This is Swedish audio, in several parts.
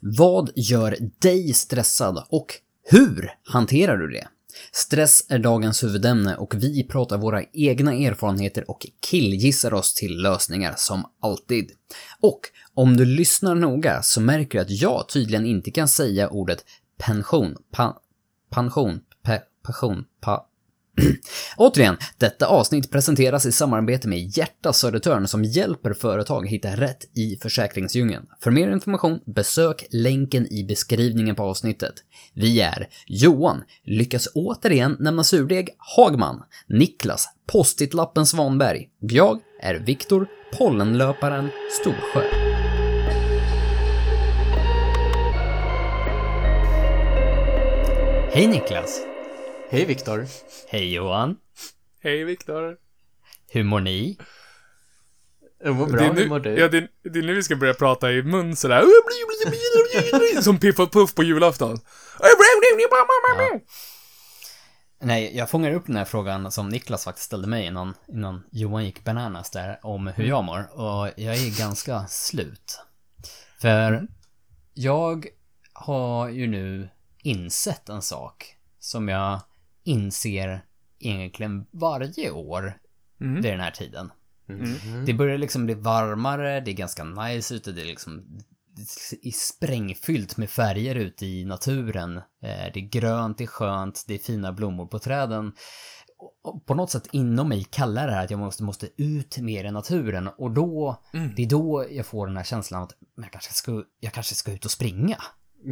Vad gör dig stressad och hur hanterar du det? Stress är dagens huvudämne och vi pratar våra egna erfarenheter och killgissar oss till lösningar som alltid. Och om du lyssnar noga så märker du att jag tydligen inte kan säga ordet pension, pa, pension, pe, pension, pa, Återigen, detta avsnitt presenteras i samarbete med Hjärta Södertörn som hjälper företag hitta rätt i försäkringsdjungeln. För mer information, besök länken i beskrivningen på avsnittet. Vi är Johan, lyckas återigen nämna surdeg, Hagman, Niklas, Postitlappen Svanberg och jag är Viktor, Pollenlöparen Storsjö. Hej Niklas! Hej Viktor. Hej Johan! Hej Viktor. Hur mår ni? Jag mår bra, det är nu, hur mår du? Ja, det, det är nu vi ska börja prata i mun sådär. Som Piff och Puff på julafton. Ja. Nej, jag fångar upp den här frågan som Niklas faktiskt ställde mig innan, innan Johan gick bananas där, om hur jag mår. Och jag är ganska slut. För jag har ju nu insett en sak som jag inser egentligen varje år Mm. vid den här tiden. Mm. Det börjar liksom bli varmare, det är ganska nice ute, det är liksom det är sprängfyllt med färger ute i naturen. Eh, Det är grönt, det är skönt, det är fina blommor på träden. Och på något sätt inom mig kallar det här att jag måste, måste ut mer i naturen och då, Mm. det är då jag får den här känslan att jag, kanske ska, jag kanske ska ut och springa.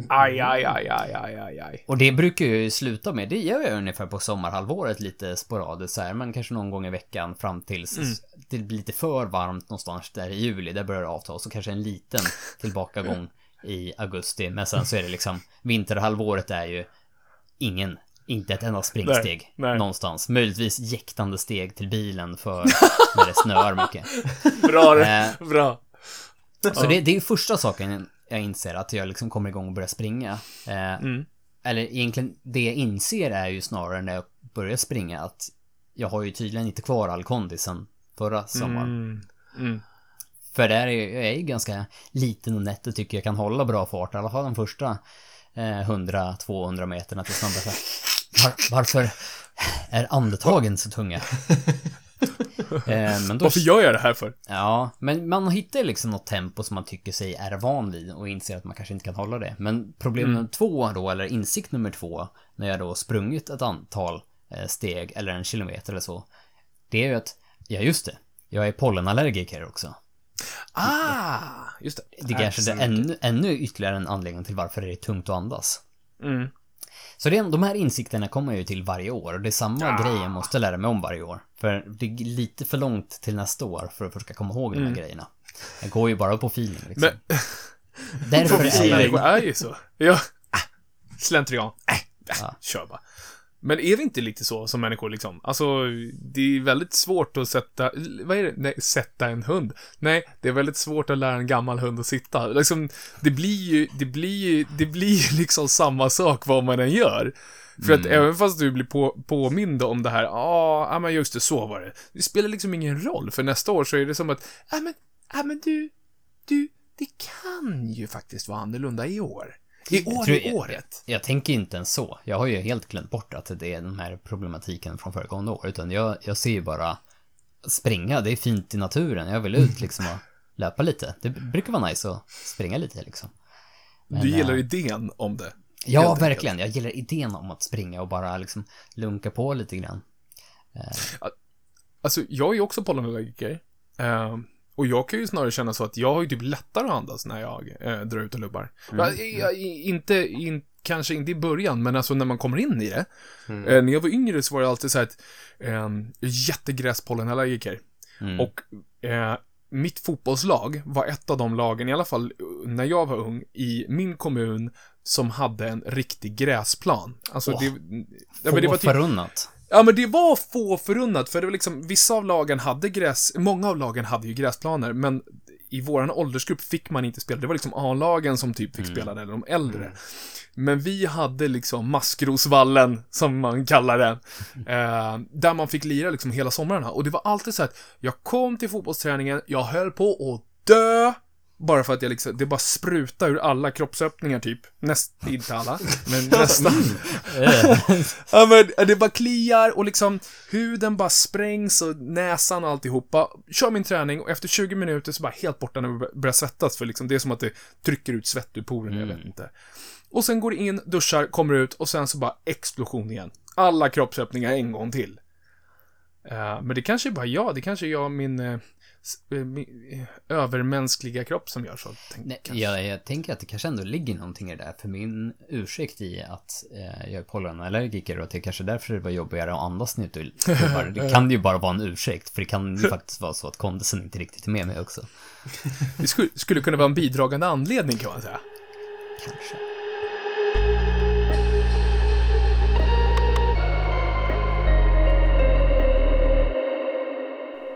Aj, aj, aj, aj, aj, aj, aj. Och det brukar jag ju sluta med, det gör jag ungefär på sommarhalvåret lite sporadiskt så här, men kanske någon gång i veckan fram tills Mm. det blir lite för varmt någonstans där i juli, där börjar det avta, och så kanske en liten tillbakagång i augusti, men sen så är det liksom, vinterhalvåret är ju ingen, inte ett enda springsteg Nej, nej. någonstans. Möjligtvis jäktande steg till bilen för när det snöar mycket. Bra det. Eh, Bra. så det, det är första saken jag inser, att jag liksom kommer igång och börjar springa. Eh, Mm. Eller egentligen, det jag inser är ju snarare när jag börjar springa att jag har ju tydligen inte kvar all kondisen förra sommaren. Mm. Mm. För där är jag är ju ganska liten och nätt och tycker jag kan hålla bra fart, i alla fall de första eh, 100-200 meterna till snabba. Så här, Var, varför är andetagen så tunga? eh, men då, Varför gör jag det här för? Ja, men man hittar liksom något tempo som man tycker sig är van vid och inser att man kanske inte kan hålla det. Men problem nummer två då, eller insikt nummer två, när jag då sprungit ett antal eh, steg eller en kilometer eller så, det är ju att, ja just det, jag är pollenallergiker också. Ah, just det. Det kanske är ännu, ännu ytterligare en anledning till varför det är tungt att andas. Mm. Så det, de här insikterna kommer jag ju till varje år och det är samma grej jag måste lära mig om varje år. För det är lite för långt till nästa år för att försöka komma ihåg de här grejerna. Jag går ju bara på feeling liksom. Men Därför är jag... människor är ju så. Ja. Ah, Slentrian. Äh, äh, Ja. Kör bara. Men är vi inte lite så som människor liksom? Alltså, det är väldigt svårt att sätta, vad är det? Nej, sätta en hund. Nej, det är väldigt svårt att lära en gammal hund att sitta. Liksom, det blir ju, det blir ju, det blir ju liksom samma sak vad man än gör. För att även fast du blir på, påmind om det här, ja, ah, men just det, så var det. Det spelar liksom ingen roll, för nästa år så är det som att, ja men, ja men du, du, det kan ju faktiskt vara annorlunda i år. I år är jag- året. Jag tänker inte ens så. Jag har ju helt glömt bort att det är den här problematiken från föregående år. Utan jag, jag ser ju bara springa, det är fint i naturen. Jag vill ut liksom och löpa lite. Det brukar vara nice att springa lite liksom. Men, Du gillar eh, idén om det. Ja, helt enkelt. verkligen. Jag gillar idén om att springa och bara liksom lunka på lite grann. Alltså, jag är ju också pollenallergiker. Eh, och jag kan ju snarare känna så att jag har ju typ lättare att andas när jag eh, drar ut och lubbar. Ja, jag, inte, in, kanske inte i början, men alltså när man kommer in i det. Eh, när jag var yngre så var det alltid så här att eh, jättegräspollenallergiker. Mm. Och eh, mitt fotbollslag var ett av de lagen, i alla fall när jag var ung, i min kommun som hade en riktig gräsplan. Alltså Åh, det, ja, Få det var typ, förunnat. Ja, men det var få förunnat, för det var liksom, vissa av lagen hade gräs, många av lagen hade ju gräsplaner, men i våran åldersgrupp fick man inte spela. Det var liksom A-lagen som typ fick spela det, eller de äldre. Men vi hade liksom Maskrosvallen, som man kallar den, eh, där man fick lira liksom hela somrarna. Och det var alltid så att jag kom till fotbollsträningen, jag höll på att dö, Bara för att jag liksom, det bara sprutar ur alla kroppsöppningar typ. Näst, inte alla, men nästan. ja men det bara kliar och liksom huden bara sprängs och näsan och alltihopa. Kör min träning och efter 20 minuter så bara helt borta när jag börjar svettas för liksom det är som att det trycker ut svett ur porerna, jag vet inte. Och sen går det in, duschar, kommer ut och sen så bara explosion igen. Alla kroppsöppningar en gång till. Eh, men det kanske är bara jag, det kanske är jag och min, eh, övermänskliga kropp som gör så. Tänk, Nej, jag, jag tänker att det kanske ändå ligger någonting i det där. För min ursäkt i att eh, jag är pollenallergiker och att det är kanske därför det var jobbigare att andas när jag. Det kan ju bara vara en ursäkt. För det kan ju faktiskt vara så att kondisen inte riktigt är med mig också. Det skulle, skulle kunna vara en bidragande anledning kan man säga. Kanske.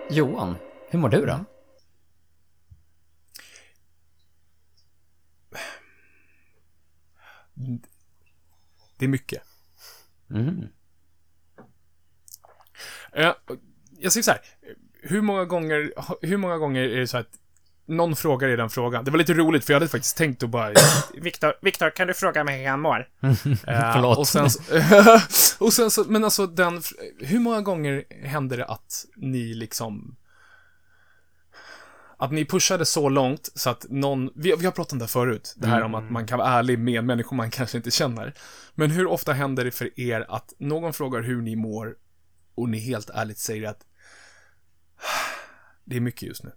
Johan, hur mår du då? Det är mycket. Mm. Eh, Jag säger så här. Hur många gånger, hur många gånger är det så att någon frågar i den frågan? Det var lite roligt för jag hade faktiskt tänkt att bara... Viktor, Viktor, kan du fråga mig hur jag mår? Eh, Förlåt. Och sen, så, och sen så, men alltså den, hur många gånger händer det att ni liksom att ni pushade så långt så att någon, vi, vi har pratat om det förut, det här om att man kan vara ärlig med människor man kanske inte känner. Men hur ofta händer det för er att någon frågar hur ni mår och ni helt ärligt säger att det är mycket just nu.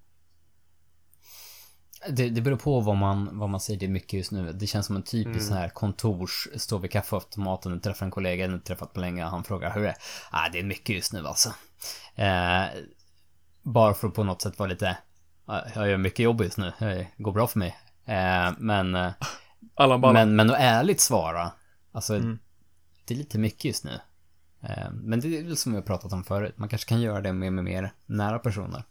Det, det beror på vad man, vad man säger det är mycket just nu. Det känns som en typisk sån här kontors, står vid kaffeautomaten, du träffar en kollega, inte träffat på länge, och han frågar hur det är. Ah, det är mycket just nu alltså. Eh, bara för att på något sätt vara lite, "Ja, jag gör mycket jobb just nu, det går bra för mig. Eh, men, eh, Allan men, men att ärligt svara, alltså, det är lite mycket just nu. Eh, men det är väl som vi har pratat om förut, man kanske kan göra det med, med mer nära personer.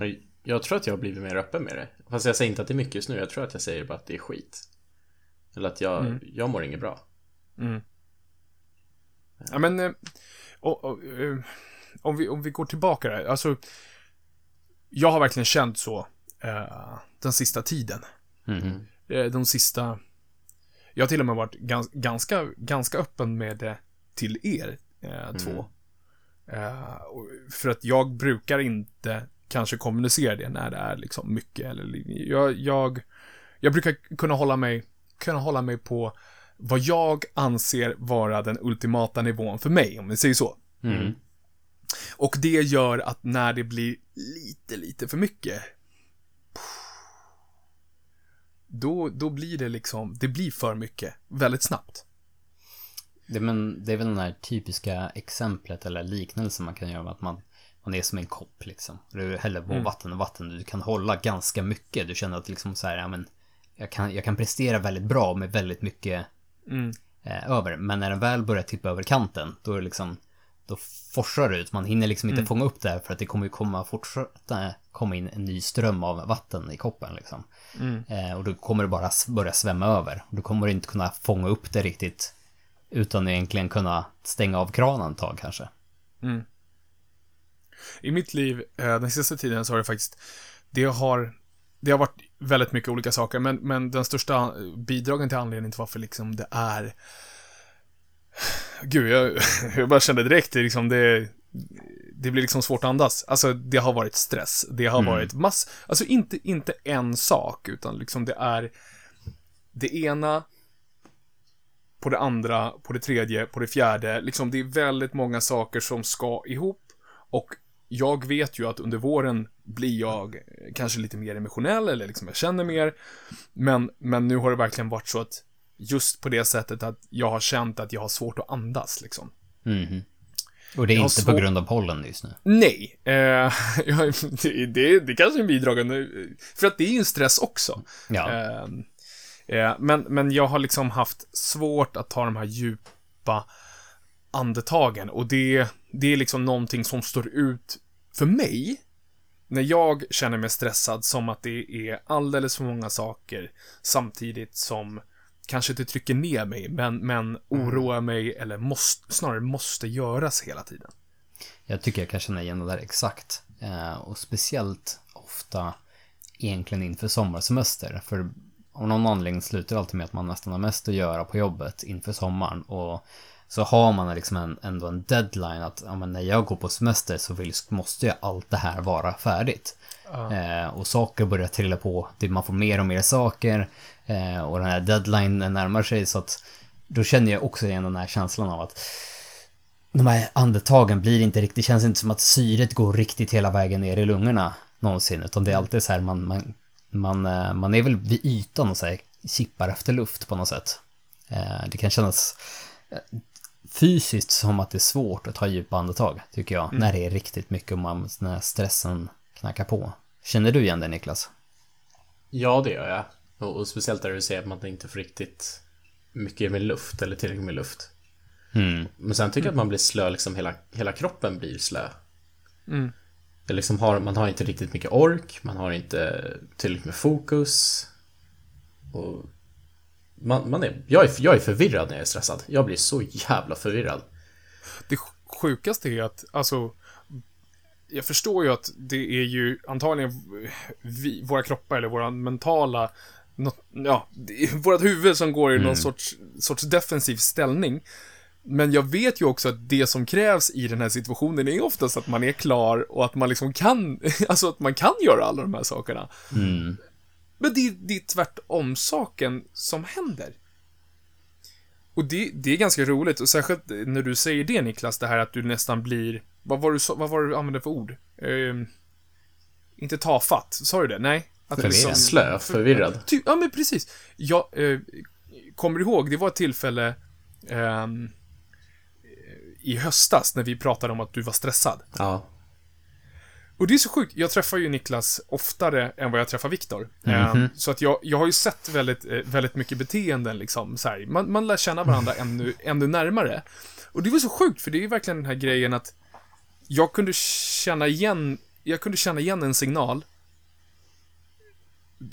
Jag- Jag tror att jag har blivit mer öppen med det. Fast jag säger inte att det är mycket just nu. Jag tror att jag säger bara att det är skit. Eller att jag, jag mår inget bra. Ja, men, och, och, om, vi, om vi går tillbaka där, alltså, jag har verkligen känt så eh, den sista tiden. Eh, de sista, jag har till och med varit gans, ganska, ganska öppen med det till er eh, två. Eh, och- för att jag brukar inte kanske kommunicera det när det är liksom mycket eller jag, jag, jag brukar kunna hålla mig, kunna hålla mig på vad jag anser vara den ultimata nivån för mig, om vi säger så. Mm. Och det gör att när det blir lite, lite för mycket då, då blir det liksom, det blir för mycket väldigt snabbt. Det, men, det är väl den här typiska exemplet eller liknelsen man kan göra med att man, man är som en kopp liksom. Du häller på vatten och vatten. Du kan hålla ganska mycket. Du känner att liksom så här, ja men jag kan, jag kan prestera väldigt bra med väldigt mycket eh, över. Men när den väl börjar tippa över kanten, då är det liksom, då forsar det ut. Man hinner liksom inte fånga upp det här för att det kommer ju komma fortsätta komma in en ny ström av vatten i koppen liksom. Eh, och då kommer det bara börja svämma över. Då kommer du inte kunna fånga upp det riktigt utan egentligen kunna stänga av kranen ett tag kanske. I mitt liv, eh, den sista tiden, så har det faktiskt, det har, det har varit väldigt mycket olika saker, men, men den största bidragen till anledningen till varför liksom det är Gud, jag, jag bara kände direkt, liksom det, det blir liksom svårt att andas. Alltså, det har varit stress. Det har varit mass... Alltså, inte, inte en sak, utan liksom det är det ena på det andra, på det tredje, på det fjärde. Liksom, det är väldigt många saker som ska ihop. Och jag vet ju att under våren blir jag kanske lite mer emotionell, eller liksom jag känner mer. Men, men nu har det verkligen varit så att just på det sättet att jag har känt att jag har svårt att andas, liksom. Mhm. Och det är Jag inte svår- på grund av pollen just nu. Nej, eh, det, det, det kanske är en bidragande, för att det är ju en stress också. Ja. Eh, eh, men, men jag har liksom haft svårt att ta de här djupa andetagen och det, det är liksom någonting som står ut för mig när jag känner mig stressad som att det är alldeles för många saker samtidigt som kanske inte trycker ner mig, men, men oroar mig eller måste, snarare måste göras hela tiden. Jag tycker jag kan känna igen det där exakt. Eh, och speciellt ofta egentligen inför sommarsemester. För av någon anledning slutar det alltid med att man nästan har mest att göra på jobbet inför sommaren. Och så har man liksom en, ändå en deadline att ja, när jag går på semester så vill, måste ju allt det här vara färdigt. Eh, och saker börjar trilla på, det, man får mer och mer saker. Eh, och den här deadline närmar sig så att då känner jag också igen den här känslan av att de här andetagen blir inte riktigt, det känns inte som att syret går riktigt hela vägen ner i lungorna någonsin, utan det är alltid så här man, man, man, eh, man är väl vid ytan och så här kippar efter luft på något sätt. Eh, det kan kännas eh, fysiskt som att det är svårt att ta djupa andetag, tycker jag, när det är riktigt mycket och man, när stressen knackar på. Känner du igen det Niklas? Ja, det gör jag. Och, och speciellt där du säger att man inte får riktigt mycket med luft eller tillräckligt med luft. Mm. Men sen tycker jag att man blir slö, liksom hela, hela kroppen blir slö. Mm. Det liksom har, man har inte riktigt mycket ork, man har inte tillräckligt med fokus. Och man, man är, jag, är, jag är förvirrad när jag är stressad. Jag blir så jävla förvirrad. Det sjukaste är att, alltså, jag förstår ju att det är ju antagligen vi, våra kroppar eller våra mentala, något, ja, vårt huvud som går i någon sorts, sorts defensiv ställning. Men jag vet ju också att det som krävs i den här situationen är oftast att man är klar och att man liksom kan, alltså att man kan göra alla de här sakerna. Mm. Men det, det är tvärtom saken som händer. Och det, det är ganska roligt, och särskilt när du säger det Niklas, det här att du nästan blir, vad var, du, vad var du använde för ord? Ehm, inte tafatt, sa du det? Nej? Att Förvirrad. Slö, förvirrad. Ty, ja, men precis. Jag eh, kommer ihåg, det var ett tillfälle ehm, i höstas när vi pratade om att du var stressad. Ja. Och det är så sjukt. Jag träffar ju Niklas oftare än vad jag träffar Viktor. Ehm, så att jag, jag har ju sett väldigt, eh, väldigt mycket beteenden liksom. Så här. Man, man lär känna varandra ännu, ännu närmare. Och det var så sjukt, för det är ju verkligen den här grejen att jag kunde känna igen, jag kunde känna igen en signal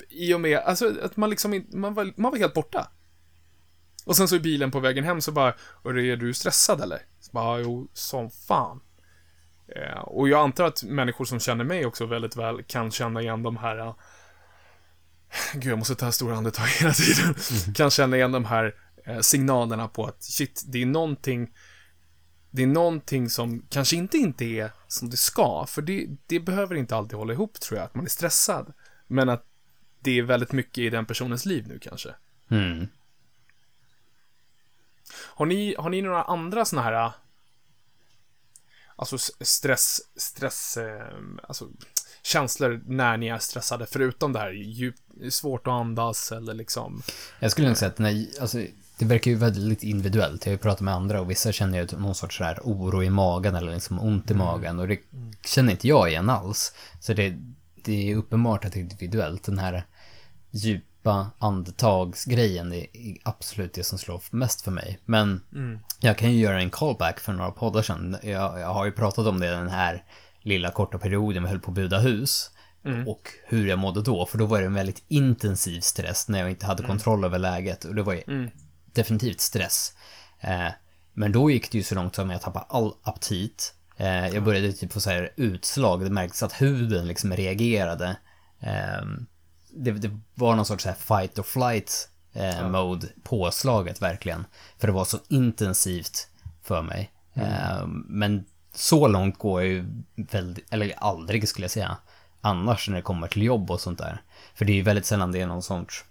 i och med, alltså att man liksom inte, man var, man var helt borta. Och sen så i bilen på vägen hem så bara, "Hörru, är du stressad eller? Så bara, jo, som fan. Eh, och jag antar att människor som känner mig också väldigt väl kan känna igen de här eh, Gud, jag måste ta stora andetag hela tiden. Kan känna igen de här eh, signalerna på att shit, det är någonting det är någonting som kanske inte inte är som det ska, för det, det behöver inte alltid hålla ihop tror jag, att man är stressad. Men att det är väldigt mycket i den personens liv nu kanske. Mm. Har ni, har ni några andra såna här Alltså s- stress, stress, eh, alltså känslor när ni är stressade, förutom det här djup, svårt att andas eller liksom Jag skulle nog säga att när, alltså, det verkar ju väldigt individuellt. Jag har ju pratat med andra och vissa känner ju någon sorts så här oro i magen eller liksom ont i magen och det känner inte jag igen alls. Så det, det är uppenbart att det är individuellt. Den här djupa andetagsgrejen är absolut det som slår mest för mig. Men jag kan ju göra en callback för några poddar sedan. Jag, jag har ju pratat om det den här lilla korta perioden vi höll på att buda hus. Och hur jag mådde då, för då var det en väldigt intensiv stress när jag inte hade kontroll över läget. Och det var ju definitivt stress. Eh, men då gick det ju så långt som jag tappade all aptit. Eh, jag började typ få så här utslag, det märktes att huden liksom reagerade. Eh, det, det var någon sorts så här fight or flight eh, mode påslaget verkligen. För det var så intensivt för mig. Eh, men så långt går jag ju väldigt, eller aldrig skulle jag säga, annars när det kommer till jobb och sånt där. För det är ju väldigt sällan det är någon sorts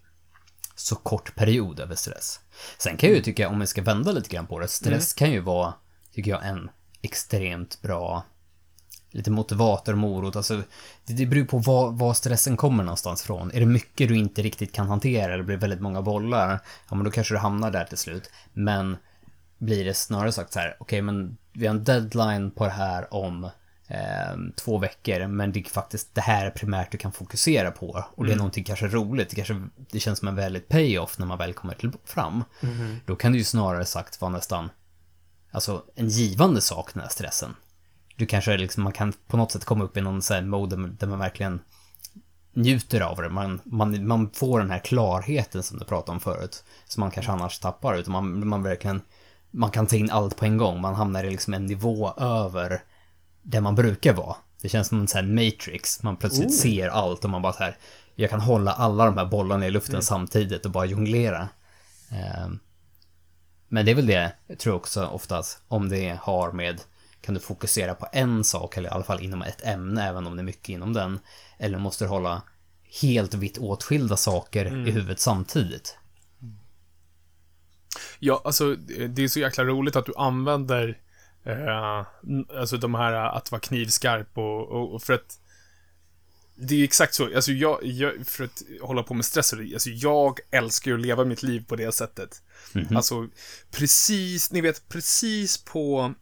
så kort period över stress. Sen kan jag ju tycka, om vi ska vända lite grann på det, stress kan ju vara, tycker jag, en extremt bra lite motivator, morot, alltså det, det beror på var, var stressen kommer någonstans från. Är det mycket du inte riktigt kan hantera eller blir väldigt många bollar, ja men då kanske du hamnar där till slut. Men blir det snarare sagt så här, okej men vi har en deadline på det här om eh, två veckor, men det är faktiskt det här är primärt du kan fokusera på. Och det är någonting kanske roligt, det kanske det känns som en väldigt payoff när man väl kommer till, fram. Då kan det ju snarare sagt vara nästan, alltså en givande sak den här stressen. Du kanske liksom, man kan på något sätt komma upp i någon sån här mode där- man verkligen njuter av det. Man, man, man får den här klarheten som du pratade om förut. Som man kanske annars tappar. Utan man, man verkligen, man kan ta in allt på en gång. Man hamnar i liksom en nivå över där man brukar vara. Det känns som en sån här matrix. Man plötsligt ser allt och man bara så här, jag kan hålla alla de här bollarna i luften samtidigt och bara jonglera. Eh, men det är väl det, jag tror också oftast, om det har med kan du fokusera på en sak, eller i alla fall inom ett ämne, även om det är mycket inom den. Eller måste du hålla helt vitt åtskilda saker i huvudet samtidigt. Ja, alltså det är så jäkla roligt att du använder eh, alltså de här att vara knivskarp och, och, och för att det är exakt så. Alltså jag, jag, för att hålla på med stress, alltså jag älskar ju att leva mitt liv på det sättet. Alltså, precis, ni vet, precis på,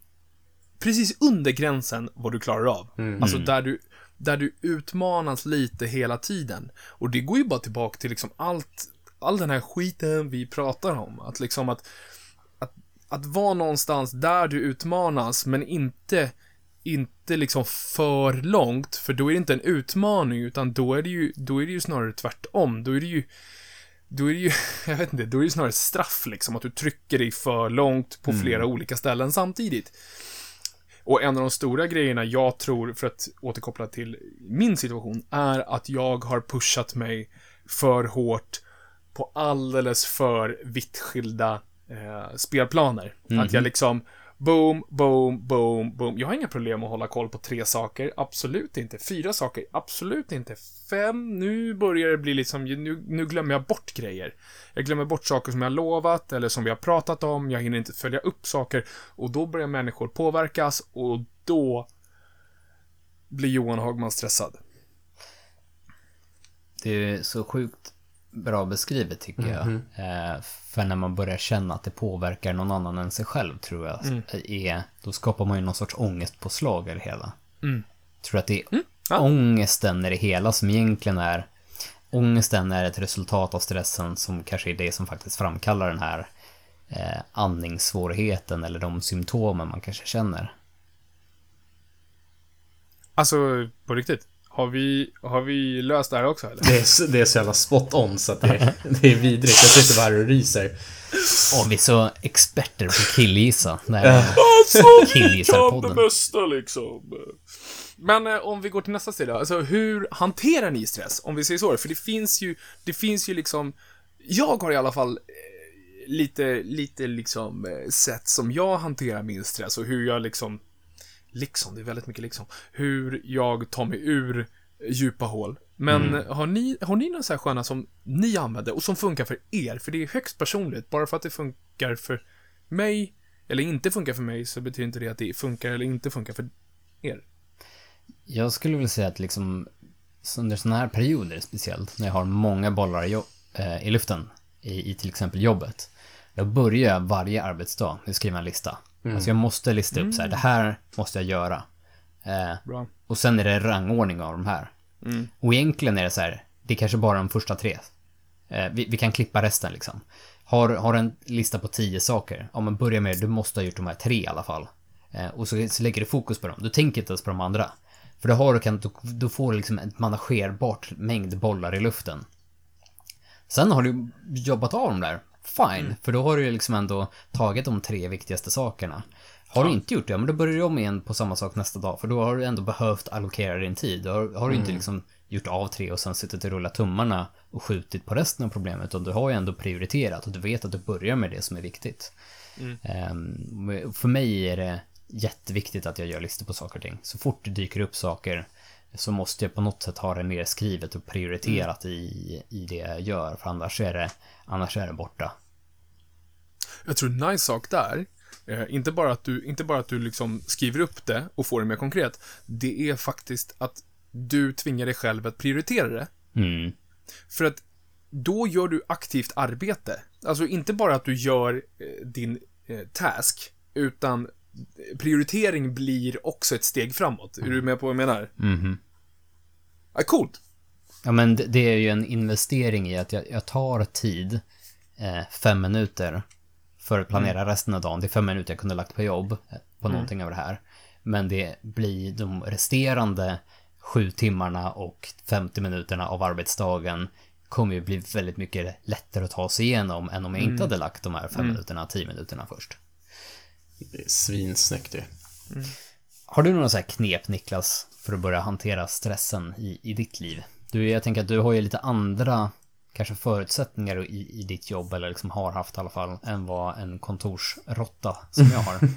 precis under gränsen vad du klarar av. Alltså där du, där du utmanas lite hela tiden. Och det går ju bara tillbaka till liksom allt, all den här skiten vi pratar om. Att liksom att, att, att vara någonstans där du utmanas, men inte, inte liksom för långt, för då är det inte en utmaning, utan då är det ju, då är det ju snarare tvärtom. Då är det ju, då är det ju, jag vet inte, då är det snarare straff liksom, att du trycker dig för långt på flera olika ställen samtidigt. Och en av de stora grejerna jag tror, för att återkoppla till min situation, är att jag har pushat mig för hårt på alldeles för vitt skilda eh, spelplaner. Att jag liksom, boom, boom, boom, boom. Jag har inga problem att hålla koll på tre saker, absolut inte. Fyra saker, absolut inte. Fem, nu börjar det bli liksom, nu, nu glömmer jag bort grejer. Jag glömmer bort saker som jag lovat eller som vi har pratat om, jag hinner inte följa upp saker och då börjar människor påverkas och då blir Johan Hagman stressad. Det är så sjukt bra beskrivet tycker jag. Eh, för när man börjar känna att det påverkar någon annan än sig själv tror jag. Är, då skapar man ju någon sorts ångestpåslag i det hela. Mm. Tror att det är Ja. ångesten i det hela som egentligen är Ångesten är ett resultat av stressen som kanske är det som faktiskt framkallar den här eh, andningssvårigheten eller de symptomen man kanske känner. Alltså, på riktigt. Har vi, har vi löst det här också eller? Det är, så- det är så jävla spot on så att det, det är vidrigt. Jag sitter bara och ryser. Och vi är så experter på killgissa. Alltså, Killgissarpodden. bästa liksom. Men eh, om vi går till nästa steg då. Alltså, hur hanterar ni stress? Om vi säger så. För det finns ju, det finns ju liksom, jag har i alla fall eh, lite, lite liksom eh, sätt som jag hanterar min stress och hur jag liksom, liksom, det är väldigt mycket liksom, hur jag tar mig ur djupa hål. Men eh, har ni, har ni några så här sköna som ni använder och som funkar för er? För det är högst personligt. Bara för att det funkar för mig eller inte funkar för mig så betyder inte det att det funkar eller inte funkar för er. Jag skulle vilja säga att liksom under sådana här perioder speciellt, när jag har många bollar i, eh, i luften, i, i till exempel jobbet, då börjar jag varje arbetsdag med att skriva en lista. Alltså jag måste lista upp så här, det här måste jag göra. Eh, Bra. och sen är det rangordning av de här. Och egentligen är det så här, det är kanske bara de första tre. Eh, vi, vi kan klippa resten liksom. Har, har en lista på tio saker, ja men börja med, du måste ha gjort de här tre i alla fall. Eh, och så, så lägger du fokus på dem, du tänker inte ens på de andra. För då, har du, kan, då, då får du liksom ett managerbart mängd bollar i luften. Sen har du jobbat av dem där, fine, för då har du liksom ändå tagit de tre viktigaste sakerna. Har du inte gjort det, ja, men då börjar du om igen på samma sak nästa dag, för då har du ändå behövt allokera din tid. Då har, har du inte liksom gjort av tre och sen suttit och rullat tummarna och skjutit på resten av problemet, utan du har ju ändå prioriterat och du vet att du börjar med det som är viktigt. Ehm, för mig är det jätteviktigt att jag gör listor på saker och ting. Så fort det dyker upp saker så måste jag på något sätt ha det nedskrivet och prioriterat i, i det jag gör, för annars är det, annars är det borta. Jag tror en nice sak där, eh, inte bara att du, inte bara att du liksom skriver upp det och får det mer konkret, det är faktiskt att du tvingar dig själv att prioritera det. Mm. För att då gör du aktivt arbete. Alltså inte bara att du gör eh, din eh, task, utan prioritering blir också ett steg framåt. Är du med på vad jag menar? Mhm. Ja, coolt. Ja men det, det är ju en investering i att jag, jag tar tid, eh, fem minuter, för att planera resten av dagen. Det är fem minuter jag kunde lagt på jobb, eh, på någonting av det här. Men det blir de resterande sju timmarna och 50 minuterna av arbetsdagen kommer ju bli väldigt mycket lättare att ta sig igenom än om jag inte hade lagt de här fem minuterna, tio minuterna först. Det är svinsnyggt ju. Har du några så här knep, Niklas, för att börja hantera stressen i, i ditt liv? Du, jag tänker att du har ju lite andra kanske förutsättningar i, i ditt jobb, eller liksom har haft i alla fall, än vad en kontorsrotta som jag har.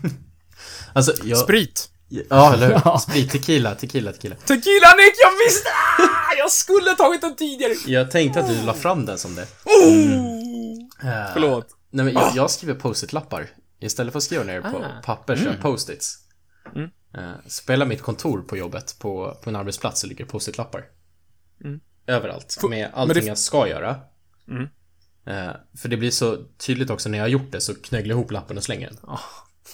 Alltså, jag... Sprit! Ja, eller hur? Sprit, tequila, tequila, tequila. Tequila Nick, jag visste! Ah, jag skulle tagit den tidigare! Jag tänkte att du la fram den som det. Oh! Eh, Förlåt. Nej, men jag, jag skriver post-it-lappar. Istället för att skriva ner på Ah. papper så jag post-its. Mm. Eh, Så på hela mitt kontor på jobbet, på, på en arbetsplats, så ligger post-it-lappar. Mm. Överallt. Med allting det- jag ska göra. Mm. Eh, För det blir så tydligt också när jag har gjort det, så knögglar jag ihop lappen och slänger den. Ah,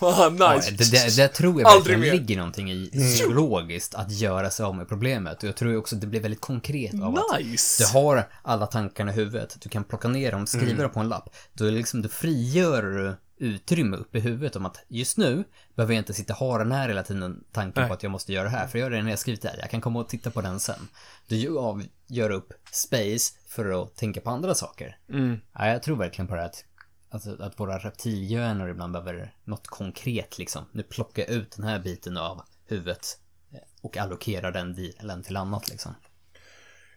Ja, nice. det, det, det tror jag Aldrig verkligen mer. ligger någonting i psykologiskt att göra sig av med problemet. Och jag tror ju också att det blir väldigt konkret av att Nice! du har alla tankarna i huvudet, du kan plocka ner dem, skriva dem på en lapp. Då, liksom, då frigör du utrymme upp i huvudet om att just nu behöver jag inte sitta och ha den här hela tiden, tanken Nej. på att jag måste göra det här, för jag när jag skrivit det här, jag kan komma och titta på den sen. Du gör av, gör upp space för att tänka på andra saker. Mm. Ja, jag tror verkligen på det här att, alltså, att våra reptilhjärnor ibland behöver något konkret liksom. Nu plockar jag ut den här biten av huvudet och allokerar den delen till annat liksom.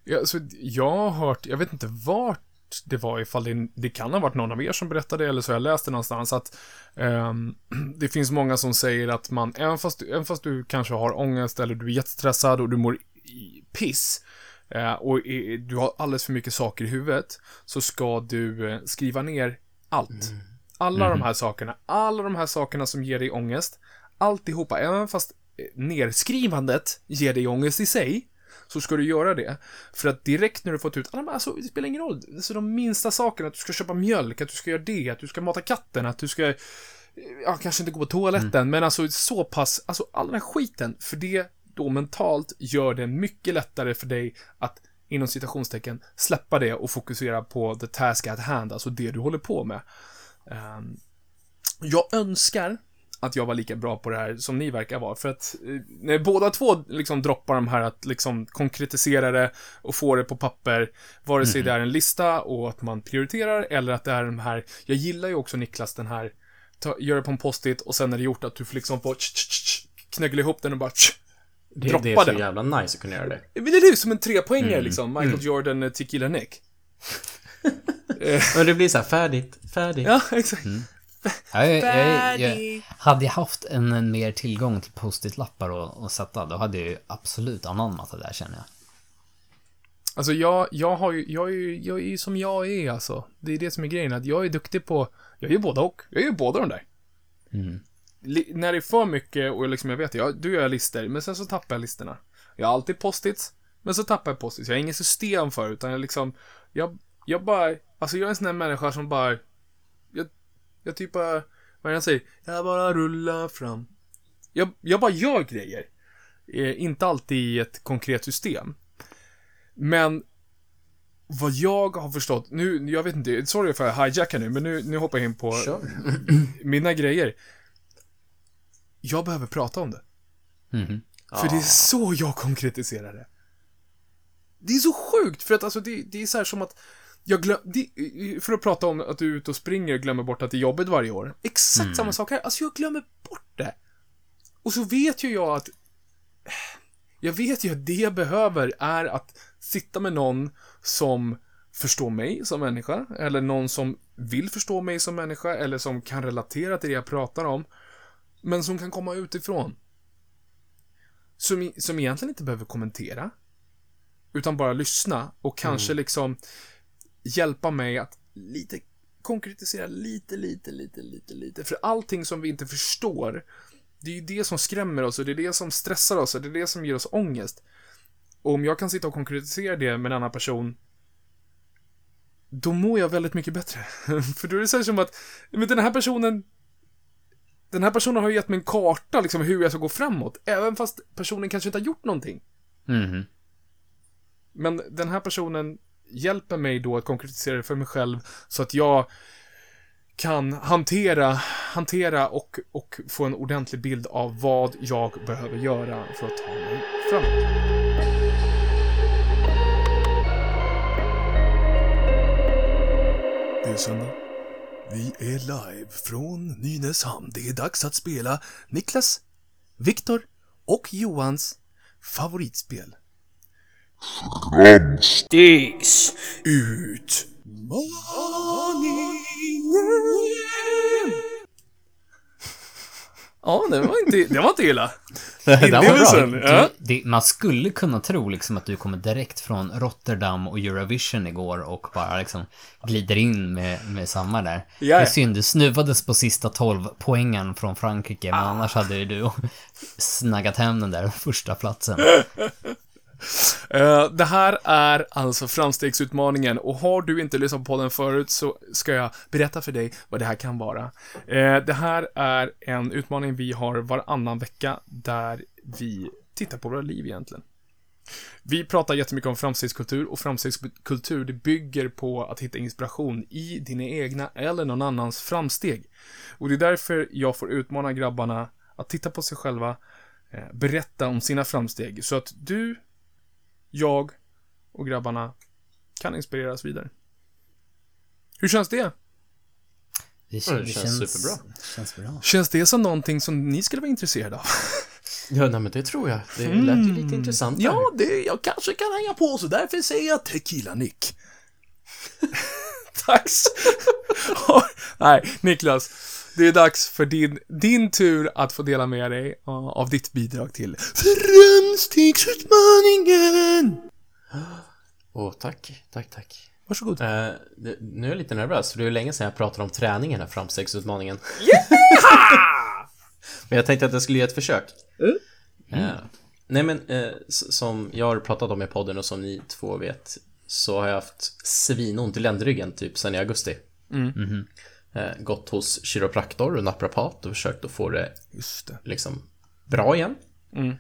Ja, alltså, jag har hört, jag vet inte vart det var, ifall det, det kan ha varit någon av er som berättade, eller så har jag läst det någonstans, att ehm, det finns många som säger att man, även fast, du- även fast du kanske har ångest, eller du är jättestressad och du mår i piss, eh, och är, du har alldeles för mycket saker i huvudet, så ska du eh, skriva ner allt. Alla de här sakerna, alla de här sakerna som ger dig ångest, alltihopa, även fast eh, nerskrivandet ger dig ångest i sig, så ska du göra det. För att direkt när du fått ut, de- alltså, det spelar ingen roll, alltså de minsta sakerna, att du ska köpa mjölk, att du ska göra det, att du ska mata katten, att du ska, ja, kanske inte gå på toaletten, men alltså så pass, alltså all den här skiten, för det då mentalt gör det mycket lättare för dig att inom citationstecken släppa det och fokusera på the task at hand, alltså det du håller på med. Ehm, jag önskar att jag var lika bra på det här som ni verkar vara. För att eh, när båda två liksom droppar de här att liksom konkretisera det och få det på papper, vare sig det är en lista och att man prioriterar eller att det är de här, jag gillar ju också Niklas den här, ta, gör det på en post-it och sen är det gjort att du får liksom få knöggla ihop den och bara tsch, Det, droppa det är så den. jävla nice att kunna göra det. Men det är ju som en trepoängare liksom, Michael Jordan, eh, Tequila Nick. Men det blir så här färdigt, färdigt. Ja, exakt. Ja, jag, jag, jag, hade jag haft en, en mer tillgång till post-it-lappar och, och sätta, då hade jag ju absolut anammat det där känner jag. Alltså jag, jag har ju, jag är ju, jag är ju som jag är alltså. Det är det som är grejen, att jag är duktig på, jag är ju både och. Jag är ju båda de där. Mm. Li, när det är för mycket och liksom jag vet, jag, då gör jag listor, men sen så tappar jag listorna. Jag har alltid post-its, men så tappar jag post-its. Jag har inget system för utan jag liksom, jag, jag bara, alltså jag är en sån här människa som bara, jag typ bara, vad är jag säger? Jag bara rullar fram. Jag, jag bara gör grejer. Eh, inte alltid i ett konkret system. Men vad jag har förstått, nu, jag vet inte, sorry för att jag hijackar nu, men nu, nu hoppar jag in på Kör. mina grejer. Jag behöver prata om det. Mhm. För det är så jag konkretiserar det. Det är så sjukt, för att alltså det, det är så som att jag glöm, för att prata om att du är ute och springer och glömmer bort att det är jobbet varje år. Exakt samma sak här. Alltså jag glömmer bort det. Och så vet ju jag att jag vet ju att det jag behöver är att sitta med någon som förstår mig som människa, eller någon som vill förstå mig som människa, eller som kan relatera till det jag pratar om, men som kan komma utifrån. Som, som egentligen inte behöver kommentera, utan bara lyssna och kanske liksom hjälpa mig att lite konkretisera lite, lite, lite, lite, lite. För allting som vi inte förstår, det är ju det som skrämmer oss och det är det som stressar oss och det är det som ger oss ångest. Och om jag kan sitta och konkretisera det med en annan person, då mår jag väldigt mycket bättre. För då är det så som att, men den här personen, den här personen har ju gett mig en karta liksom hur jag ska gå framåt, även fast personen kanske inte har gjort någonting. Mhm. Men den här personen hjälper mig då att konkretisera det för mig själv så att jag kan hantera, hantera och, och få en ordentlig bild av vad jag behöver göra för att ta mig framåt. Det är söndag. Vi är live från Nynäshamn. Det är dags att spela Niklas, Viktor och Johans favoritspel. Framstegs utmaningen. Ja, det var inte, det var inte illa. Den var bra. Ja. Du, det, man skulle kunna tro liksom att du kommer direkt från Rotterdam och Eurovision igår och bara liksom glider in med, med samma där. Ja. Det är synd, du snuvades på sista 12 poängen från Frankrike, men annars hade ju du snaggat hem den där första platsen. Eh, det här är alltså framstegsutmaningen och har du inte lyssnat på den förut så ska jag berätta för dig vad det här kan vara. Eh, det här är en utmaning vi har varannan vecka där vi tittar på våra liv egentligen. Vi pratar jättemycket om framstegskultur och framstegskultur det bygger på att hitta inspiration i dina egna eller någon annans framsteg. Och det är därför jag får utmana grabbarna att titta på sig själva, eh, berätta om sina framsteg så att du jag och grabbarna kan inspireras vidare. Hur känns det? Det, Ja, det känns superbra. Det känns bra. Känns det som någonting som ni skulle vara intresserade av? Ja, nej men det tror jag. Det lät ju lite intressant. Ja, det, jag kanske kan hänga på, så därför säger jag Tequila Nick. Dags. Nej, Niklas. Det är dags för din, din tur att få dela med dig uh, av ditt bidrag till Framstegsutmaningen! Åh, tack. Tack, tack. Varsågod. Eh, det, nu är jag lite nervös, för det är länge sedan jag pratade om träningen här, framstegsutmaningen. men jag tänkte att jag skulle ge ett försök. Eh, nej men, eh, s- som jag har pratat om i podden och som ni två vet, så har jag haft svinont i ländryggen typ sedan i augusti. Eh, gått hos kiropraktor och naprapat och försökt att få det Just det. liksom bra igen. Mm.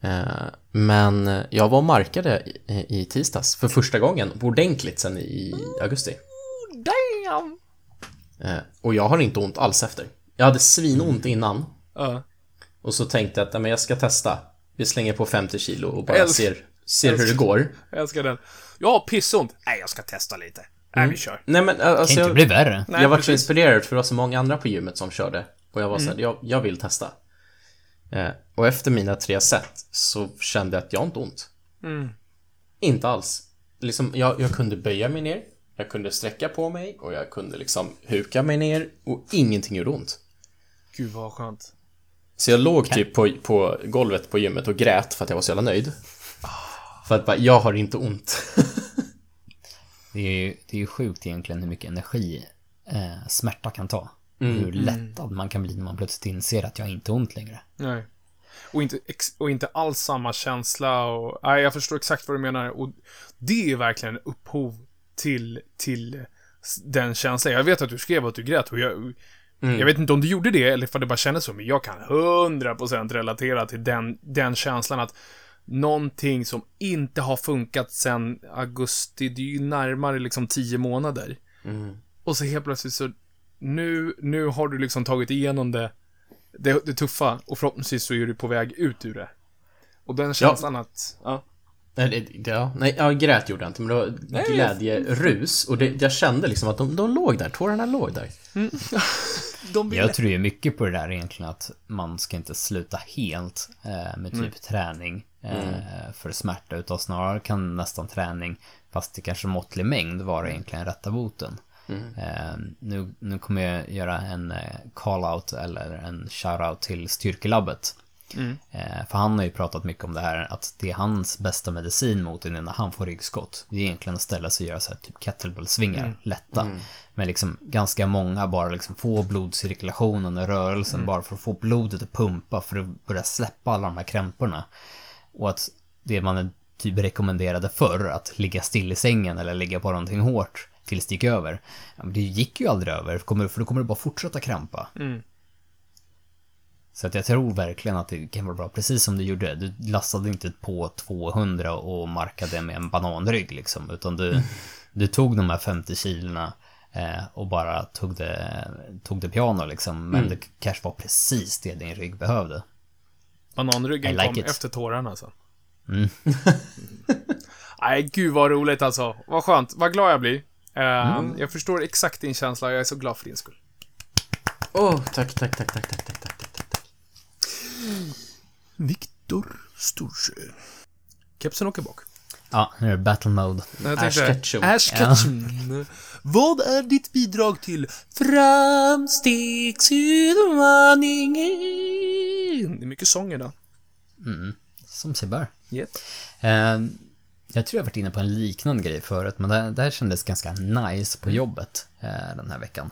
Eh, Men jag var och markade i, i tisdags för första gången ordentligt sen i augusti. Damn! Eh, Och jag har inte ont alls efter. Jag hade svinont innan Ja. och så tänkte jag att men jag ska testa. Vi slänger på 50 kilo och bara Älsk- ser, ser hur det går. Jag älskar den. Jag har pissont. Nej, jag ska testa lite. Nej, vi kör. Nej men alltså Kan inte jag, bli värre. Nej, jag var så inspirerad för det var så många andra på gymmet som körde. Och jag var så här, jag, jag vill testa. Eh, och efter mina tre set så kände jag att jag har inte ont. Inte alls. Liksom, jag, jag kunde böja mig ner, jag kunde sträcka på mig och jag kunde liksom huka mig ner och ingenting gjorde ont. Gud vad skönt. Så jag låg typ på, på golvet på gymmet och grät för att jag var så jävla nöjd. För att bara, jag har inte ont. Det är ju det är ju sjukt egentligen hur mycket energi eh, smärta kan ta. Hur lättad man kan bli när man plötsligt inser att jag inte har ont längre. Nej. Och inte, och inte alls samma känsla och... Nej, jag förstår exakt vad du menar. Och det är verkligen upphov till, till den känslan. Jag vet att du skrev att du grät och jag... Jag vet inte om du gjorde det eller för det bara kändes så, men jag kan 100% relatera till den, den känslan att någonting som inte har funkat sen augusti, det är ju närmare liksom 10 månader. Och så helt plötsligt så, nu, nu har du liksom tagit igenom det, det, det tuffa och förhoppningsvis så är du på väg ut ur det. Och den känslan att, ja. Nej, ja, nej, jag grät gjorde jag inte, men det var glädjerus. Och det, jag kände liksom att de, de låg där, tårarna låg där. De vill... Jag tror ju mycket på det där egentligen att man ska inte sluta helt eh, med typ träning eh, för smärta utan snarare kan nästan träning, fast i kanske måttlig mängd, vara egentligen rätta boten. Eh, nu, nu kommer jag göra en eh, call-out eller en shout-out till Styrkelabbet. Eh, för han har ju pratat mycket om det här att det är hans bästa medicin mot det när han får ryggskott. Det är egentligen att ställa sig och göra så här typ kettlebellsvingar, lätta. Men liksom ganska många bara liksom få blodcirkulationen och rörelsen bara för att få blodet att pumpa för att börja släppa alla de här krämporna. Och att det man är typ rekommenderade förr, att ligga still i sängen eller ligga på någonting hårt tills det gick över. Ja, men det gick ju aldrig över, för då kommer det bara fortsätta krampa. Så att jag tror verkligen att det kan vara bra, precis som du gjorde. Du lastade inte på 200 och markade med en bananrygg liksom, utan du, mm. du tog de här 50 kilorna eh, och bara tog det, tog det piano liksom. Men mm. det kanske var precis det din rygg behövde. Bananryggen like kom it. efter tårarna alltså. Mm. Gud vad roligt alltså. Vad skönt. Vad glad jag blir. Eh, mm. Jag förstår exakt din känsla jag är så glad för din skull. Oh, tack, tack, tack, tack, tack, tack. Viktor Storsjö. Kepsen åker bak. Ja, nu är det battle mode. Jag Ash tänkte- Ketchum. Ash Ketchum. Vad är ditt bidrag till framstegsutmaningen? Det är mycket sång idag. Som sig bör. Yep. Eh, jag tror jag varit inne på en liknande grej förut, men det, det här kändes ganska nice på jobbet eh, den här veckan.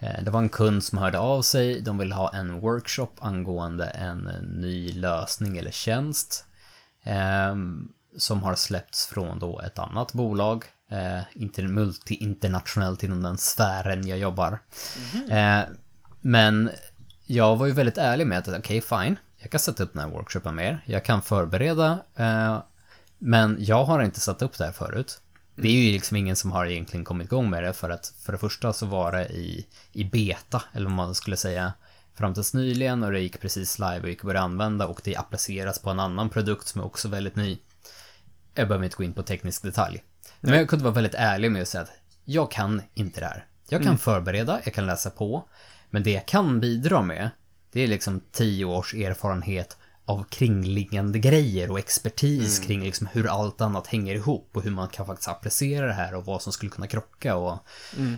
Eh, det var en kund som hörde av sig, de ville ha en workshop angående en ny lösning eller tjänst. Eh, som har släppts från då ett annat bolag, eh, inte multi-internationellt inom den sfären jag jobbar. Eh, men jag var ju väldigt ärlig med att okej, fine, jag kan sätta upp den här workshopen med er, jag kan förbereda, eh, men jag har inte satt upp det här förut. Det är ju liksom ingen som har egentligen kommit igång med det för att för det första så var det i, i beta, eller vad man skulle säga, fram tills nyligen och det gick precis live och gick att börja använda och det appliceras på en annan produkt som är också väldigt ny. Jag behöver inte gå in på teknisk detalj. Men jag kunde vara väldigt ärlig med att säga att jag kan inte det här. Jag kan förbereda, jag kan läsa på, men det jag kan bidra med, det är liksom tio års erfarenhet av kringliggande grejer och expertis kring liksom hur allt annat hänger ihop och hur man kan faktiskt applicera det här och vad som skulle kunna krocka och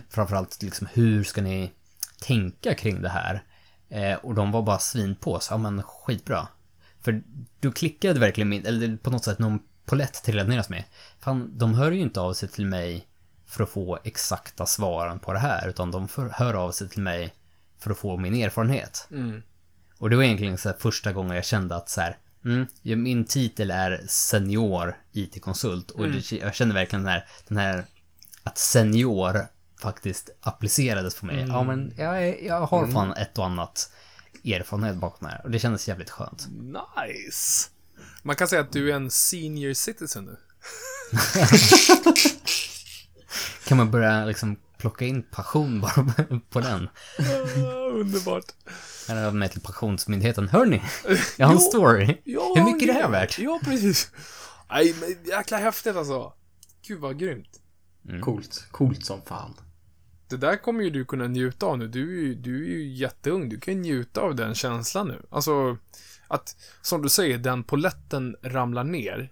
framförallt liksom hur ska ni tänka kring det här? Eh, och de var bara svin på, så ja men skitbra. För du klickade verkligen min, eller på något sätt någon polett trillade ner mig. Fan, de hör ju inte av sig till mig för att få exakta svaren på det här, utan de för, hör av sig till mig för att få min erfarenhet. Och det var egentligen så första gången jag kände att så här, mm, min titel är senior IT-konsult och det, jag kände verkligen den här, den här, att senior faktiskt applicerades på mig. Ja, men jag, jag har fan ett och annat erfarenhet bakom det här och det kändes jävligt skönt. Nice. Man kan säga att du är en senior citizen nu. Kan man börja liksom plocka in passion bara på den? underbart. Eller över mig till pensionsmyndigheten. Hörni, jag har en story. Ja, Hur mycket är det här ja, värt? Ja, precis. Nej, men jäkla häftigt alltså. Gud vad grymt. Coolt. Coolt som fan. Det där kommer ju du kunna njuta av nu. Du är ju, du är ju jätteung. Du kan ju njuta av den känslan nu. Alltså, att, som du säger, den poletten ramlar ner.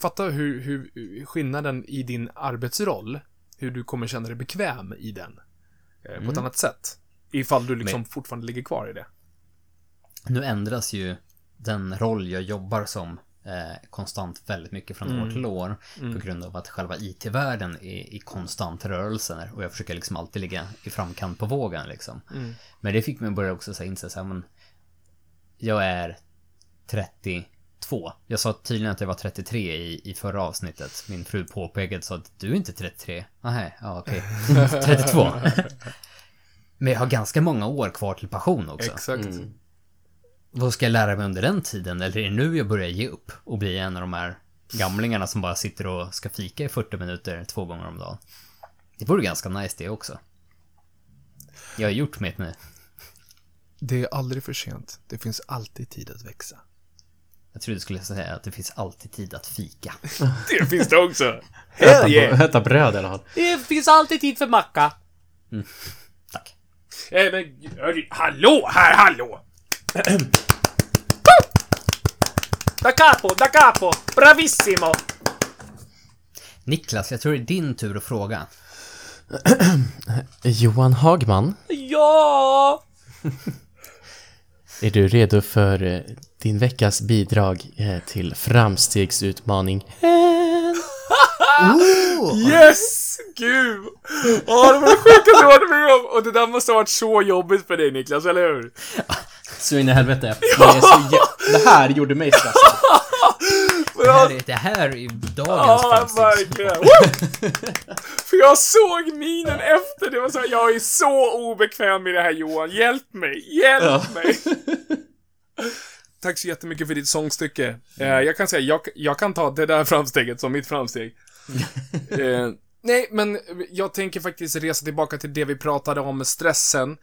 Fatta hur, hur skillnaden i din arbetsroll, hur du kommer känna dig bekväm i den. Eh, på ett annat sätt. Ifall du liksom fortfarande ligger kvar i det. Nu ändras ju den roll jag jobbar som eh, konstant väldigt mycket från år till år. På grund av att själva IT-världen är i konstant rörelse. Och jag försöker liksom alltid ligga i framkant på vågen liksom. Men det fick mig att börja också så här, inse så här, men jag är 32. Jag sa tydligen att jag var 33 i, i förra avsnittet. Min fru påpekade så att du är inte 33. Nej, ja okej. 32. Men jag har ganska många år kvar till pension också. Exakt. Vad ska jag lära mig under den tiden? Eller är det nu jag börjar ge upp och bli en av de här gamlingarna som bara sitter och ska fika i 40 minuter två gånger om dagen? Det vore ganska nice det också. Jag har gjort mitt nu. Det är aldrig för sent. Det finns alltid tid att växa. Jag trodde du skulle säga att det finns alltid tid att fika. Det finns det också. Äta, äta bröd i alla fall. Det finns alltid tid för macka. Tack. Eh, men, hörru, hallå, här, hallå! da capo, da capo, bravissimo! Niklas, jag tror det är din tur att fråga. Johan Hagman, Ja! är du redo för eh, din veckas bidrag eh, till framstegsutmaning? Yes! Gud! Åh, det var det sjukaste jag varit med om! Och det där måste ha varit så jobbigt för dig Niklas, eller hur? Så in i helvete. Det, så jä- det här gjorde mig stressad. Det här är, det här är dagens Ja, verkligen! För jag såg minen efter, det var så här, jag är så obekväm i det här Johan, hjälp mig, hjälp mig! Tack så jättemycket för ditt sångstycke. Eh, jag kan säga, jag, jag kan ta det där framsteget som mitt framsteg. eh, nej, men jag tänker faktiskt resa tillbaka till det vi pratade om, stressen.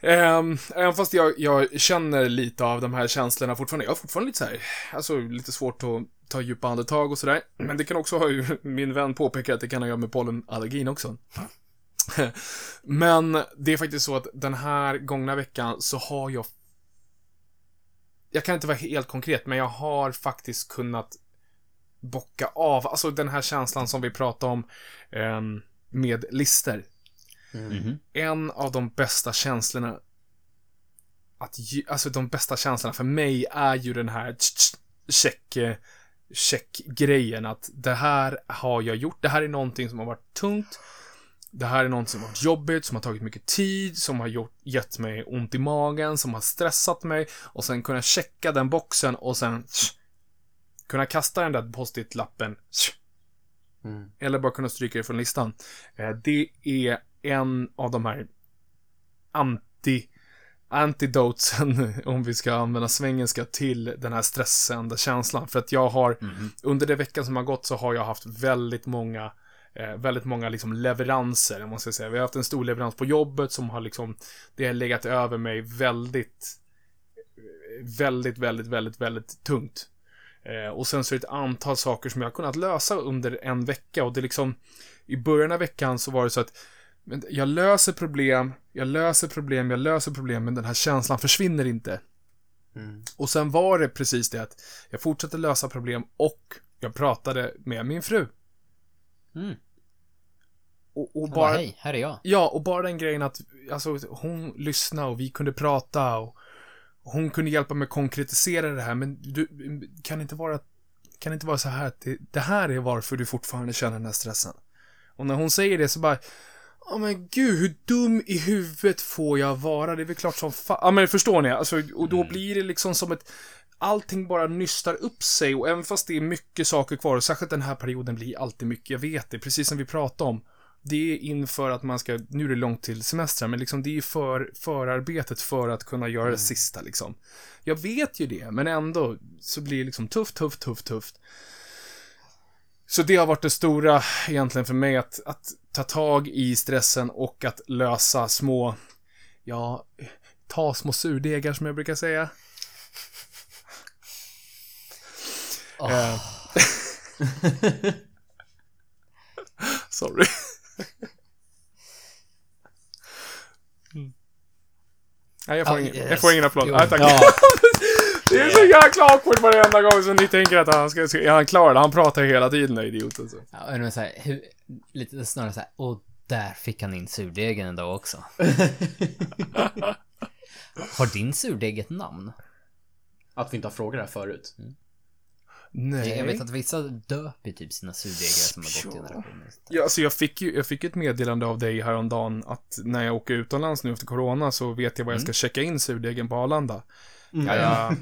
Um, även fast jag, jag känner lite av de här känslorna fortfarande. Jag har fortfarande lite så här, alltså lite svårt att ta djupa andetag och sådär. Men det kan också ha min vän påpekat att det kan ha att göra med pollenallergin också. Men det är faktiskt så att den här gångna veckan så har jag jag kan inte vara helt konkret, men jag har faktiskt kunnat bocka av. Alltså den här känslan som vi pratade om eh, med lister. Mhm. En av de bästa känslorna att, alltså de bästa känslorna för mig är ju den här check, eh, check-grejen att det här har jag gjort, det här är någonting som har varit tungt, det här är någonting som har varit jobbigt, som har tagit mycket tid, som har gjort, gett mig ont i magen, som har stressat mig och sen kunna checka den boxen och sen tsch, kunna kasta den där post-it-lappen Mm. eller bara kunna stryka det från listan. Eh, Det är en av de här anti antidotesen, om vi ska använda svengelska, till den här stressande känslan. För att jag har, under den veckan som har gått så har jag haft väldigt många eh, väldigt många liksom leveranser, om man ska säga. Vi har haft en stor leverans på jobbet som har liksom, det har legat över mig väldigt, väldigt, väldigt, väldigt, väldigt tungt. Eh, och sen så är det ett antal saker som jag har kunnat lösa under en vecka och det liksom, i början av veckan så var det så att jag löser problem, jag löser problem, jag löser problem, men den här känslan försvinner inte. Mm. Och sen var det precis det att jag fortsatte lösa problem och jag pratade med min fru. Mm. Och, och Bara, hej, här är jag. ja, och bara den grejen att alltså, hon lyssnade och vi kunde prata och hon kunde hjälpa mig konkretisera det här, men du, kan det inte vara, kan det inte vara så här att det, det här är varför du fortfarande känner den här stressen? Och när hon säger det så bara, Ja men gud, hur dum i huvudet får jag vara? Det är väl klart som fan. Ja men förstår ni? Alltså, och då blir det liksom som ett... Allting bara nystar upp sig och även fast det är mycket saker kvar, och särskilt den här perioden blir alltid mycket, jag vet det, precis som vi pratade om. Det är inför att man ska, nu är det långt till semestern, men liksom det är för förarbetet för att kunna göra det sista liksom. Jag vet ju det, men ändå så blir det liksom tufft, tufft, tufft, tufft. Så det har varit det stora egentligen för mig, att, att ta tag i stressen och att lösa små, ja, ta små surdegar som jag brukar säga. Eh. Sorry. Mm. Nej, jag får, Ja, ingen, yes. jag får ingen applåd. Nej, tack. Ja. Det är så jäkla awkward varenda gång som ni tänker att han ska, ska är han klar? Han pratar hela tiden, den idioten. Så. Ja, men så här, hur, lite snarare så här, och där fick han in surdegen en dag också. Har din surdeg ett namn? Att vi inte har frågat det här förut. Nej. Jag vet att vissa döper typ sina surdegar som har gått generationer. Ja, alltså jag fick ju jag fick ett meddelande av dig häromdagen att när jag åker utomlands nu efter corona så vet jag var jag ska checka in surdegen på Arlanda. Ja, Ja.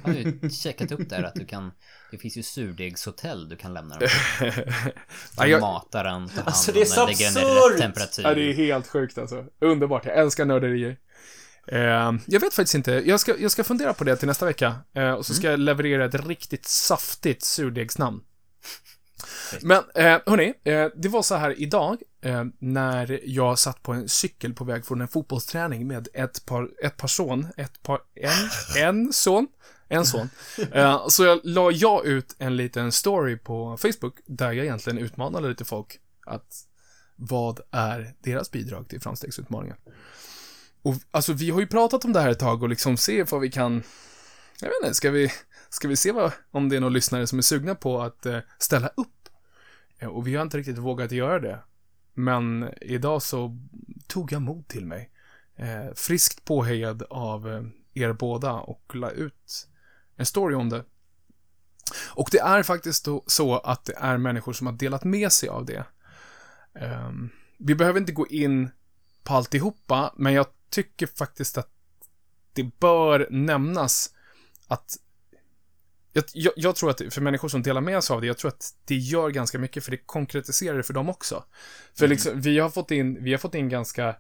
jag har ju checkat upp där att du kan, det finns ju surdegshotell du kan lämna den på. Du matar den, tar hand Alltså, om det är den, så lägger den i rätt temperatur. ja, det är helt sjukt alltså. Underbart, jag älskar nörderier. Eh, jag vet faktiskt inte. Jag ska, jag ska fundera på det till nästa vecka. Eh, och så ska jag leverera ett riktigt saftigt surdegsnamn. Men, eh, hörni, eh, det var så här idag, eh, när jag satt på en cykel på väg från en fotbollsträning med ett par, ett par son, ett par, en, en son, en son. Eh, så jag, la jag ut en liten story på Facebook, där jag egentligen utmanade lite folk att vad är deras bidrag till framstegsutmaningen? Och alltså, vi har ju pratat om det här ett tag och liksom se vad vi kan, jag vet inte, ska vi, ska vi se vad, om det är någon lyssnare som är sugna på att eh, ställa upp? Eh, Och vi har inte riktigt vågat göra det. Men idag så tog jag mod till mig. Eh, friskt påhejad av eh, er båda och la ut en story om det. Och det är faktiskt då så att det är människor som har delat med sig av det. Ehm, vi behöver inte gå in på alltihopa, men jag tycker faktiskt att det bör nämnas att jag, jag, jag tror att för människor som delar med sig av det, jag tror att det gör ganska mycket för det konkretiserar det för dem också. För liksom, vi har fått in, vi har fått in ganska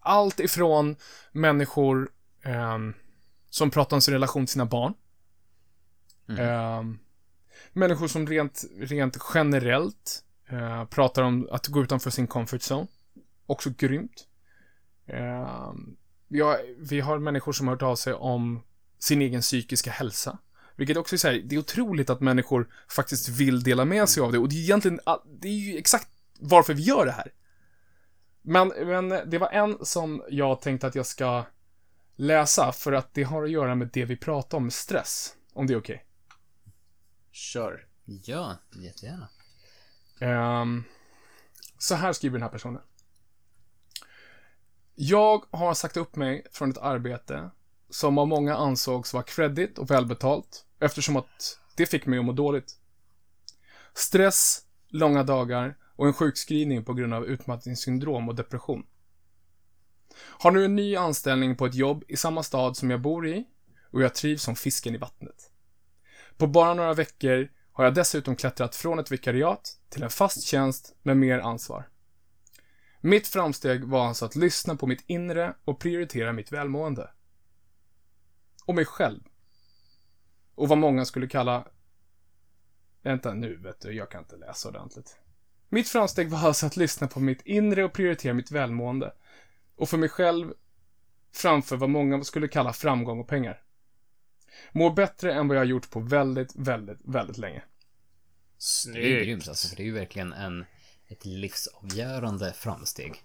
allt ifrån människor ehm, som pratar om sin relation till sina barn. Ehm, människor som rent, rent generellt eh, pratar om att gå utanför sin comfort zone. Också grymt. Ehm, vi, har, vi har människor som har hört av sig om sin egen psykiska hälsa. Vilket också är så här, det är otroligt att människor faktiskt vill dela med sig av det. Och det är egentligen, det är ju exakt varför vi gör det här. Men, men det var en som jag tänkte att jag ska läsa för att det har att göra med det vi pratar om, stress. Om det är okej. Kör. Ja, jättegärna. Um, så här skriver den här personen. Jag har sagt upp mig från ett arbete som av många ansågs vara kreddigt och välbetalt eftersom att det fick mig att må dåligt. Stress, långa dagar och en sjukskrivning på grund av utmattningssyndrom och depression. Har nu en ny anställning på ett jobb i samma stad som jag bor i och jag trivs som fisken i vattnet. På bara några veckor har jag dessutom klättrat från ett vikariat till en fast tjänst med mer ansvar. Mitt framsteg var alltså att lyssna på mitt inre och prioritera mitt välmående. Och mig själv. Och vad många skulle kalla... Vänta nu, vet du, jag kan inte läsa ordentligt. Mitt framsteg var alltså att lyssna på mitt inre och prioritera mitt välmående. Och för mig själv framför vad många skulle kalla framgång och pengar. Mår bättre än vad jag har gjort på väldigt, väldigt, väldigt länge. Det är Snyggt. grymt alltså, för det är ju verkligen en, ett livsavgörande framsteg.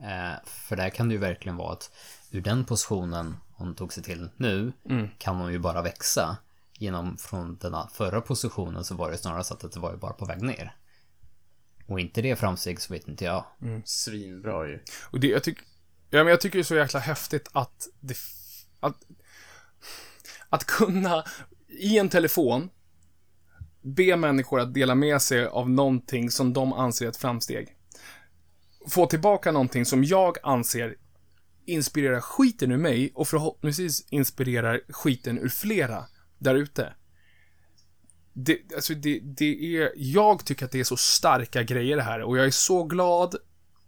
Eh, för där kan det ju verkligen vara att ur den positionen hon tog sig till nu kan hon ju bara växa. Genom från den förra positionen så var det snarare så att det var ju bara på väg ner. Och inte det framsteg så vet inte jag. Svinbra ju. Och det, jag tycker, ja men jag tycker det är så jäkla häftigt att det, att, att kunna i en telefon be människor att dela med sig av någonting som de anser är ett framsteg. Få tillbaka någonting som jag anser inspirerar skiten ur mig och förhoppningsvis inspirerar skiten ur flera där ute. Det, alltså det, det är, jag tycker att det är så starka grejer det här och jag är så glad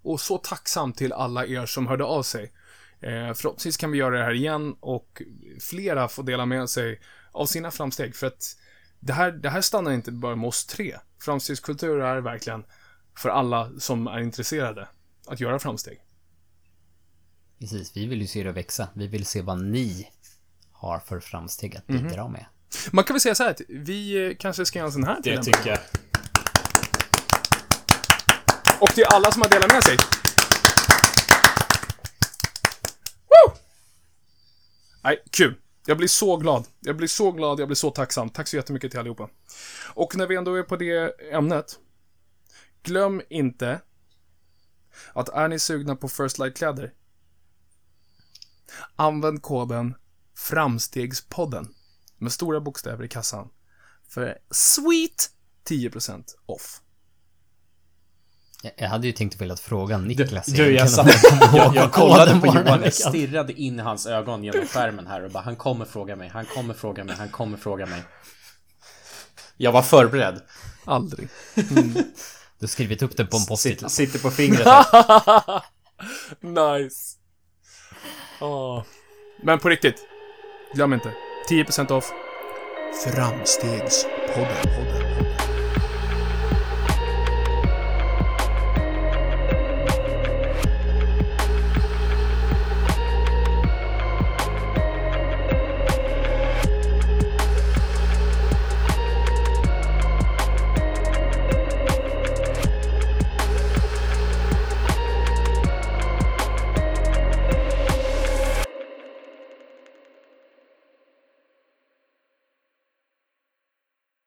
och så tacksam till alla er som hörde av sig. Eh, förhoppningsvis kan vi göra det här igen och flera får dela med sig av sina framsteg för att det här, det här stannar inte bara med oss tre. Framstegskultur är verkligen för alla som är intresserade att göra framsteg. Precis, vi vill ju se det växa. Vi vill se vad ni har för framsteg att bidra med. Man kan väl säga så här att vi eh, kanske ska göra en sån här till Det tycker jag. Och till alla som har delat med sig. Nej, kul. Jag blir så glad. Jag blir så glad, jag blir så tacksam. Tack så jättemycket till allihopa. Och när vi ändå är på det ämnet. Glöm inte att är ni sugna på First Light-kläder Använd koden FRAMSTEGspodden med stora bokstäver i kassan för sweet 10% off. Jag, jag hade ju tänkt vilja fråga Niklas Du, jag, egentligen satt, jag, jag kollade på Johan, jag stirrade in i hans ögon genom skärmen här och bara han kommer fråga mig, han kommer fråga mig, han kommer fråga mig. Jag var förberedd. Aldrig. Du har skrivit upp det på en post-it Sitter, sitter på fingret här. nice. Åh. Men på riktigt. Glöm inte. 10% off. Framstegspodden. Podden, podden.